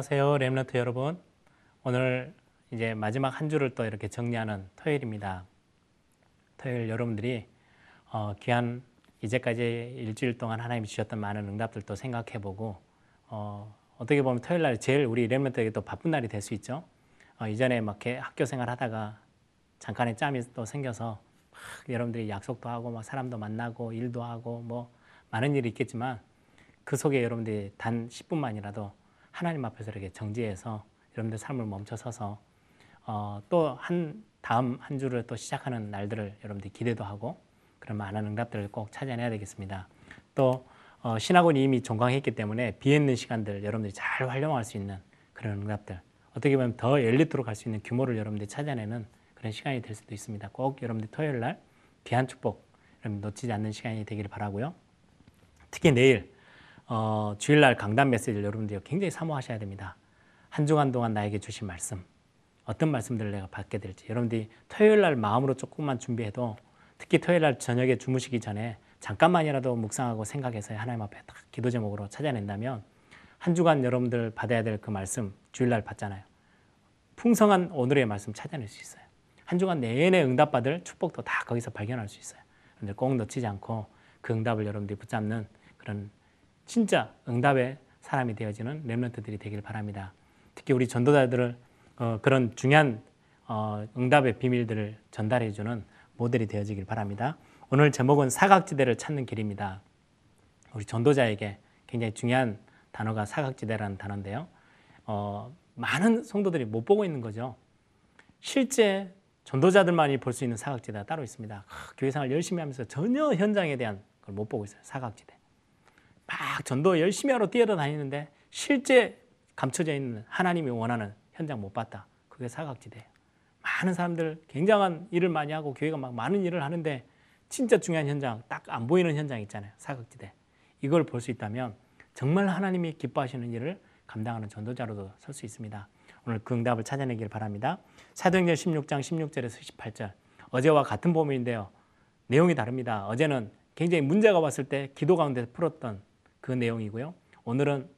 안녕하세요. 렘너트 여러분. 오늘 이제 마지막 한 주를 또 이렇게 정리하는 토요일입니다. 토요일 여러분들이 어, 귀한 이제까지 일주일 동안 하나님이 주셨던 많은 응답들도 생각해보고 어, 어떻게 보면 토요일 날 제일 우리 렘너트에게 또 바쁜 날이 될 수 있죠. 어, 이전에 막 학교 생활 하다가 잠깐의 짬이 또 생겨서 막 여러분들이 약속도 하고 막 사람도 만나고 일도 하고 뭐 많은 일이 있겠지만 그 속에 여러분들이 단 10분만이라도 하나님 앞에서 이렇게 정지해서 여러분들 삶을 멈춰서서 어, 또한 다음 한 주를 또 시작하는 날들을 여러분들이 기대도 하고 그런 많은 응답들을 꼭 찾아내야 되겠습니다. 또 어, 신학원이 이미 종강했기 때문에 비있는 시간들 여러분들이 잘 활용할 수 있는 그런 응답들 어떻게 보면 더 열리도록 할 수 있는 규모를 여러분들이 찾아내는 그런 시간이 될 수도 있습니다. 꼭 여러분들 토요일 날 귀한 축복 여러분 놓치지 않는 시간이 되기를 바라고요. 특히 내일 어, 주일날 강단 메시지를 여러분들이 굉장히 사모하셔야 됩니다. 한 주간 동안 나에게 주신 말씀 어떤 말씀들을 내가 받게 될지 여러분들이 토요일 날 마음으로 조금만 준비해도 특히 토요일 날 저녁에 주무시기 전에 잠깐만이라도 묵상하고 생각해서 하나님 앞에 딱 기도 제목으로 찾아낸다면 한 주간 여러분들 받아야 될 그 말씀 주일날 받잖아요. 풍성한 오늘의 말씀 찾아낼 수 있어요. 한 주간 내내 응답받을 축복도 다 거기서 발견할 수 있어요. 그런데 꼭 놓치지 않고 그 응답을 여러분들이 붙잡는 그런 진짜 응답의 사람이 되어지는 렘런트들이 되길 바랍니다. 특히 우리 전도자들을 어, 그런 중요한 어, 응답의 비밀들을 전달해주는 모델이 되어지길 바랍니다. 오늘 제목은 사각지대를 찾는 길입니다. 우리 전도자에게 굉장히 중요한 단어가 사각지대라는 단어인데요. 어, 많은 성도들이 못 보고 있는 거죠. 실제 전도자들만이 볼 수 있는 사각지대가 따로 있습니다. 하, 교회 생활 열심히 하면서 전혀 현장에 대한 걸 못 보고 있어요. 사각지대. 막 전도 열심히 하러 뛰어다니는데 실제 감춰져 있는 하나님이 원하는 현장 못 봤다. 그게 사각지대예요. 많은 사람들 굉장한 일을 많이 하고 교회가 막 많은 일을 하는데 진짜 중요한 현장 딱 안 보이는 현장 있잖아요. 사각지대. 이걸 볼 수 있다면 정말 하나님이 기뻐하시는 일을 감당하는 전도자로도 설 수 있습니다. 오늘 그 응답을 찾아내길 바랍니다. 사도행전 16장 16절에서 18절. 어제와 같은 본문인데요. 내용이 다릅니다. 어제는 굉장히 문제가 왔을 때 기도 가운데 풀었던 그 내용이고요. 오늘은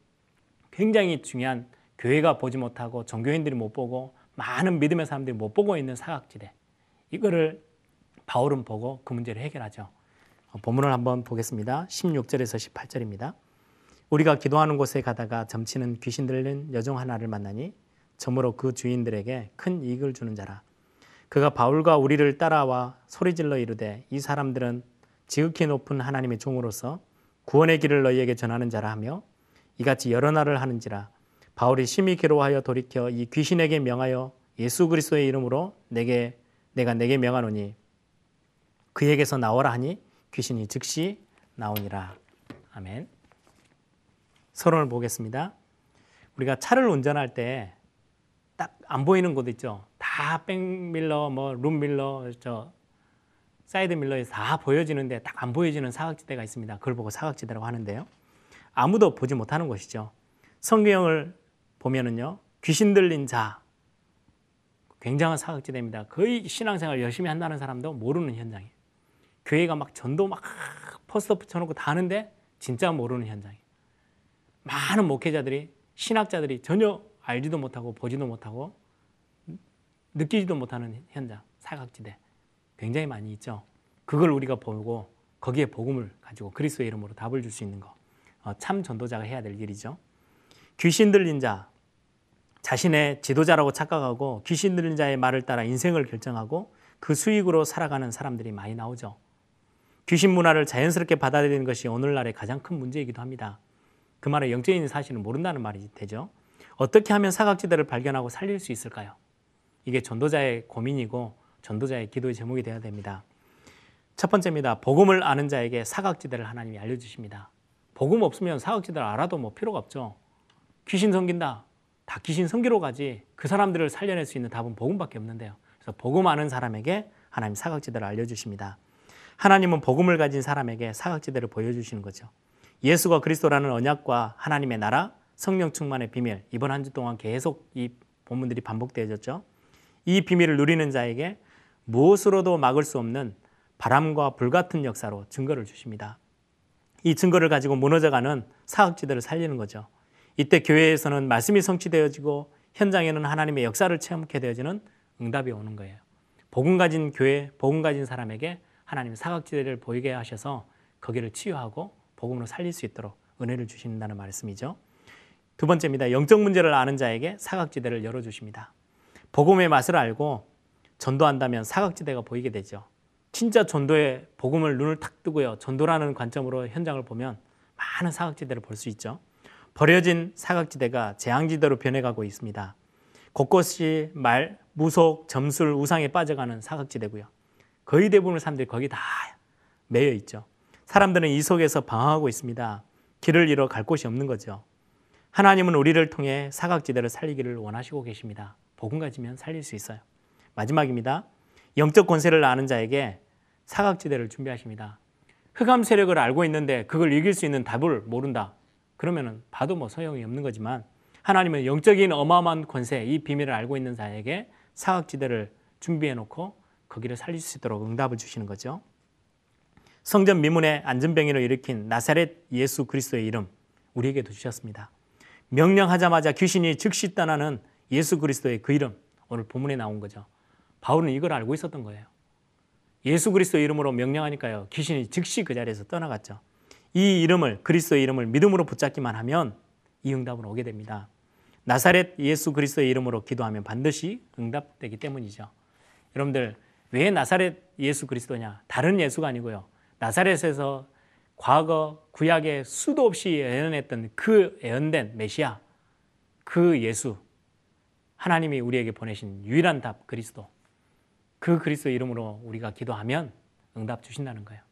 굉장히 중요한 교회가 보지 못하고 종교인들이 못 보고 많은 믿음의 사람들이 못 보고 있는 사각지대. 이거를 바울은 보고 그 문제를 해결하죠. 어, 본문을 한번 보겠습니다. 16절에서 18절입니다. 우리가 기도하는 곳에 가다가 점치는 귀신 들린 여종 하나를 만나니 점으로 그 주인들에게 큰 이익을 주는 자라. 그가 바울과 우리를 따라와 소리질러 이르되 이 사람들은 지극히 높은 하나님의 종으로서 구원의 길을 너희에게 전하는 자라 하며 이같이 여러 날을 하는지라 바울이 심히 괴로워하여 돌이켜 이 귀신에게 명하여 예수 그리스도의 이름으로 내게 내가 내게 명하노니 그에게서 나오라 하니 귀신이 즉시 나오니라. 아멘. 서론을 보겠습니다. 우리가 차를 운전할 때 딱 안 보이는 곳 있죠. 다 백밀러, 뭐 룸밀러, 저 사이드 밀러에서 다 보여지는데 딱 안 보여지는 사각지대가 있습니다. 그걸 보고 사각지대라고 하는데요. 아무도 보지 못하는 곳이죠. 성경을 보면은요. 귀신 들린 자 굉장한 사각지대입니다. 거의 신앙생활 열심히 한다는 사람도 모르는 현장이에요. 교회가 막 전도 막 포스터 붙여놓고 다 하는데 진짜 모르는 현장이에요. 많은 목회자들이 신학자들이 전혀 알지도 못하고 보지도 못하고 느끼지도 못하는 현장 사각지대 굉장히 많이 있죠. 그걸 우리가 보고 거기에 복음을 가지고 그리스도의 이름으로 답을 줄 수 있는 거. 어, 참 전도자가 해야 될 일이죠. 귀신 들린 자, 자신의 지도자라고 착각하고 귀신 들린 자의 말을 따라 인생을 결정하고 그 수익으로 살아가는 사람들이 많이 나오죠. 귀신 문화를 자연스럽게 받아들이는 것이 오늘날의 가장 큰 문제이기도 합니다. 그 말은 영적인 사실은 모른다는 말이 되죠. 어떻게 하면 사각지대를 발견하고 살릴 수 있을까요? 이게 전도자의 고민이고 전도자의 기도의 제목이 되어야 됩니다. 첫 번째입니다. 복음을 아는 자에게 사각지대를 하나님이 알려주십니다. 복음 없으면 사각지대를 알아도 뭐 필요가 없죠. 귀신 섬긴다. 다 귀신 섬기러 가지. 그 사람들을 살려낼 수 있는 답은 복음밖에 없는데요. 그래서 복음 아는 사람에게 하나님 사각지대를 알려주십니다. 하나님은 복음을 가진 사람에게 사각지대를 보여주시는 거죠. 예수가 그리스도라는 언약과 하나님의 나라, 성령 충만의 비밀. 이번 한 주 동안 계속 이 본문들이 반복되어졌죠. 이 비밀을 누리는 자에게 무엇으로도 막을 수 없는 바람과 불 같은 역사로 증거를 주십니다. 이 증거를 가지고 무너져가는 사각지대를 살리는 거죠. 이때 교회에서는 말씀이 성취되어지고 현장에는 하나님의 역사를 체험하게 되어지는 응답이 오는 거예요. 복음 가진 교회, 복음 가진 사람에게 하나님 사각지대를 보이게 하셔서 거기를 치유하고 복음으로 살릴 수 있도록 은혜를 주신다는 말씀이죠. 두 번째입니다. 영적 문제를 아는 자에게 사각지대를 열어주십니다. 복음의 맛을 알고 전도한다면 사각지대가 보이게 되죠. 진짜 전도의 복음을 눈을 탁 뜨고요. 전도라는 관점으로 현장을 보면 많은 사각지대를 볼 수 있죠. 버려진 사각지대가 재앙지대로 변해가고 있습니다. 곳곳이 말, 무속, 점술, 우상에 빠져가는 사각지대고요. 거의 대부분의 사람들이 거기 다 매여 있죠. 사람들은 이 속에서 방황하고 있습니다. 길을 잃어 갈 곳이 없는 거죠. 하나님은 우리를 통해 사각지대를 살리기를 원하시고 계십니다. 복음 가지면 살릴 수 있어요. 마지막입니다. 영적 권세를 아는 자에게 사각지대를 준비하십니다. 흑암 세력을 알고 있는데 그걸 이길 수 있는 답을 모른다. 그러면은 봐도 뭐 소용이 없는 거지만 하나님은 영적인 어마어마한 권세, 이 비밀을 알고 있는 자에게 사각지대를 준비해 놓고 거기를 살릴 수 있도록 응답을 주시는 거죠. 성전 미문에 안전병이를 일으킨 나사렛 예수 그리스도의 이름 우리에게도 주셨습니다. 명령하자마자 귀신이 즉시 떠나는 예수 그리스도의 그 이름 오늘 본문에 나온 거죠. 바울은 이걸 알고 있었던 거예요. 예수 그리스도 이름으로 명령하니까요. 귀신이 즉시 그 자리에서 떠나갔죠. 이 이름을 그리스도의 이름을 믿음으로 붙잡기만 하면 이 응답은 오게 됩니다. 나사렛 예수 그리스도의 이름으로 기도하면 반드시 응답되기 때문이죠. 여러분들 왜 나사렛 예수 그리스도냐? 다른 예수가 아니고요. 나사렛에서 과거 구약에 수도 없이 예언했던 그 예언된 메시아 그 예수 하나님이 우리에게 보내신 유일한 답 그리스도 그 그리스도 이름으로 우리가 기도하면 응답 주신다는 거예요.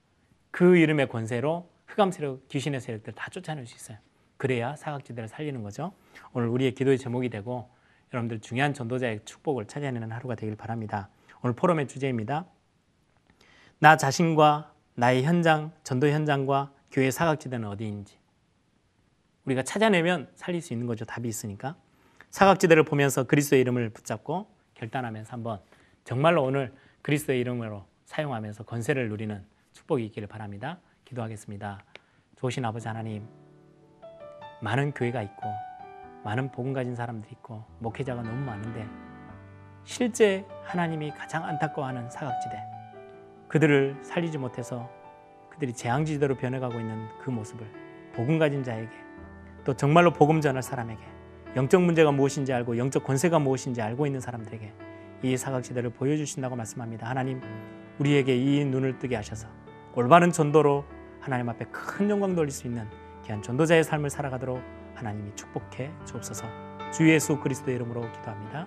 그 이름의 권세로 흑암 세력, 귀신의 세력들 다 쫓아낼 수 있어요. 그래야 사각지대를 살리는 거죠. 오늘 우리의 기도의 제목이 되고 여러분들 중요한 전도자의 축복을 찾아내는 하루가 되길 바랍니다. 오늘 포럼의 주제입니다. 나 자신과 나의 현장, 전도 현장과 교회 사각지대는 어디인지 우리가 찾아내면 살릴 수 있는 거죠. 답이 있으니까. 사각지대를 보면서 그리스도의 이름을 붙잡고 결단하면서 한번 정말로 오늘 그리스도의 이름으로 사용하면서 권세를 누리는 축복이 있기를 바랍니다. 기도하겠습니다. 좋으신 아버지 하나님, 많은 교회가 있고, 많은 복음 가진 사람들이 있고, 목회자가 너무 많은데, 실제 하나님이 가장 안타까워하는 사각지대, 그들을 살리지 못해서 그들이 재앙지대로 변해가고 있는 그 모습을 복음 가진 자에게, 또 정말로 복음 전할 사람에게, 영적 문제가 무엇인지 알고 영적 권세가 무엇인지 알고 있는 사람들에게 이 사각지대를 보여주신다고 말씀합니다. 하나님, 우리에게 이 눈을 뜨게 하셔서 올바른 전도로 하나님 앞에 큰 영광 돌릴 수 있는 귀한 전도자의 삶을 살아가도록 하나님이 축복해 주옵소서. 주 예수 그리스도의 이름으로 기도합니다.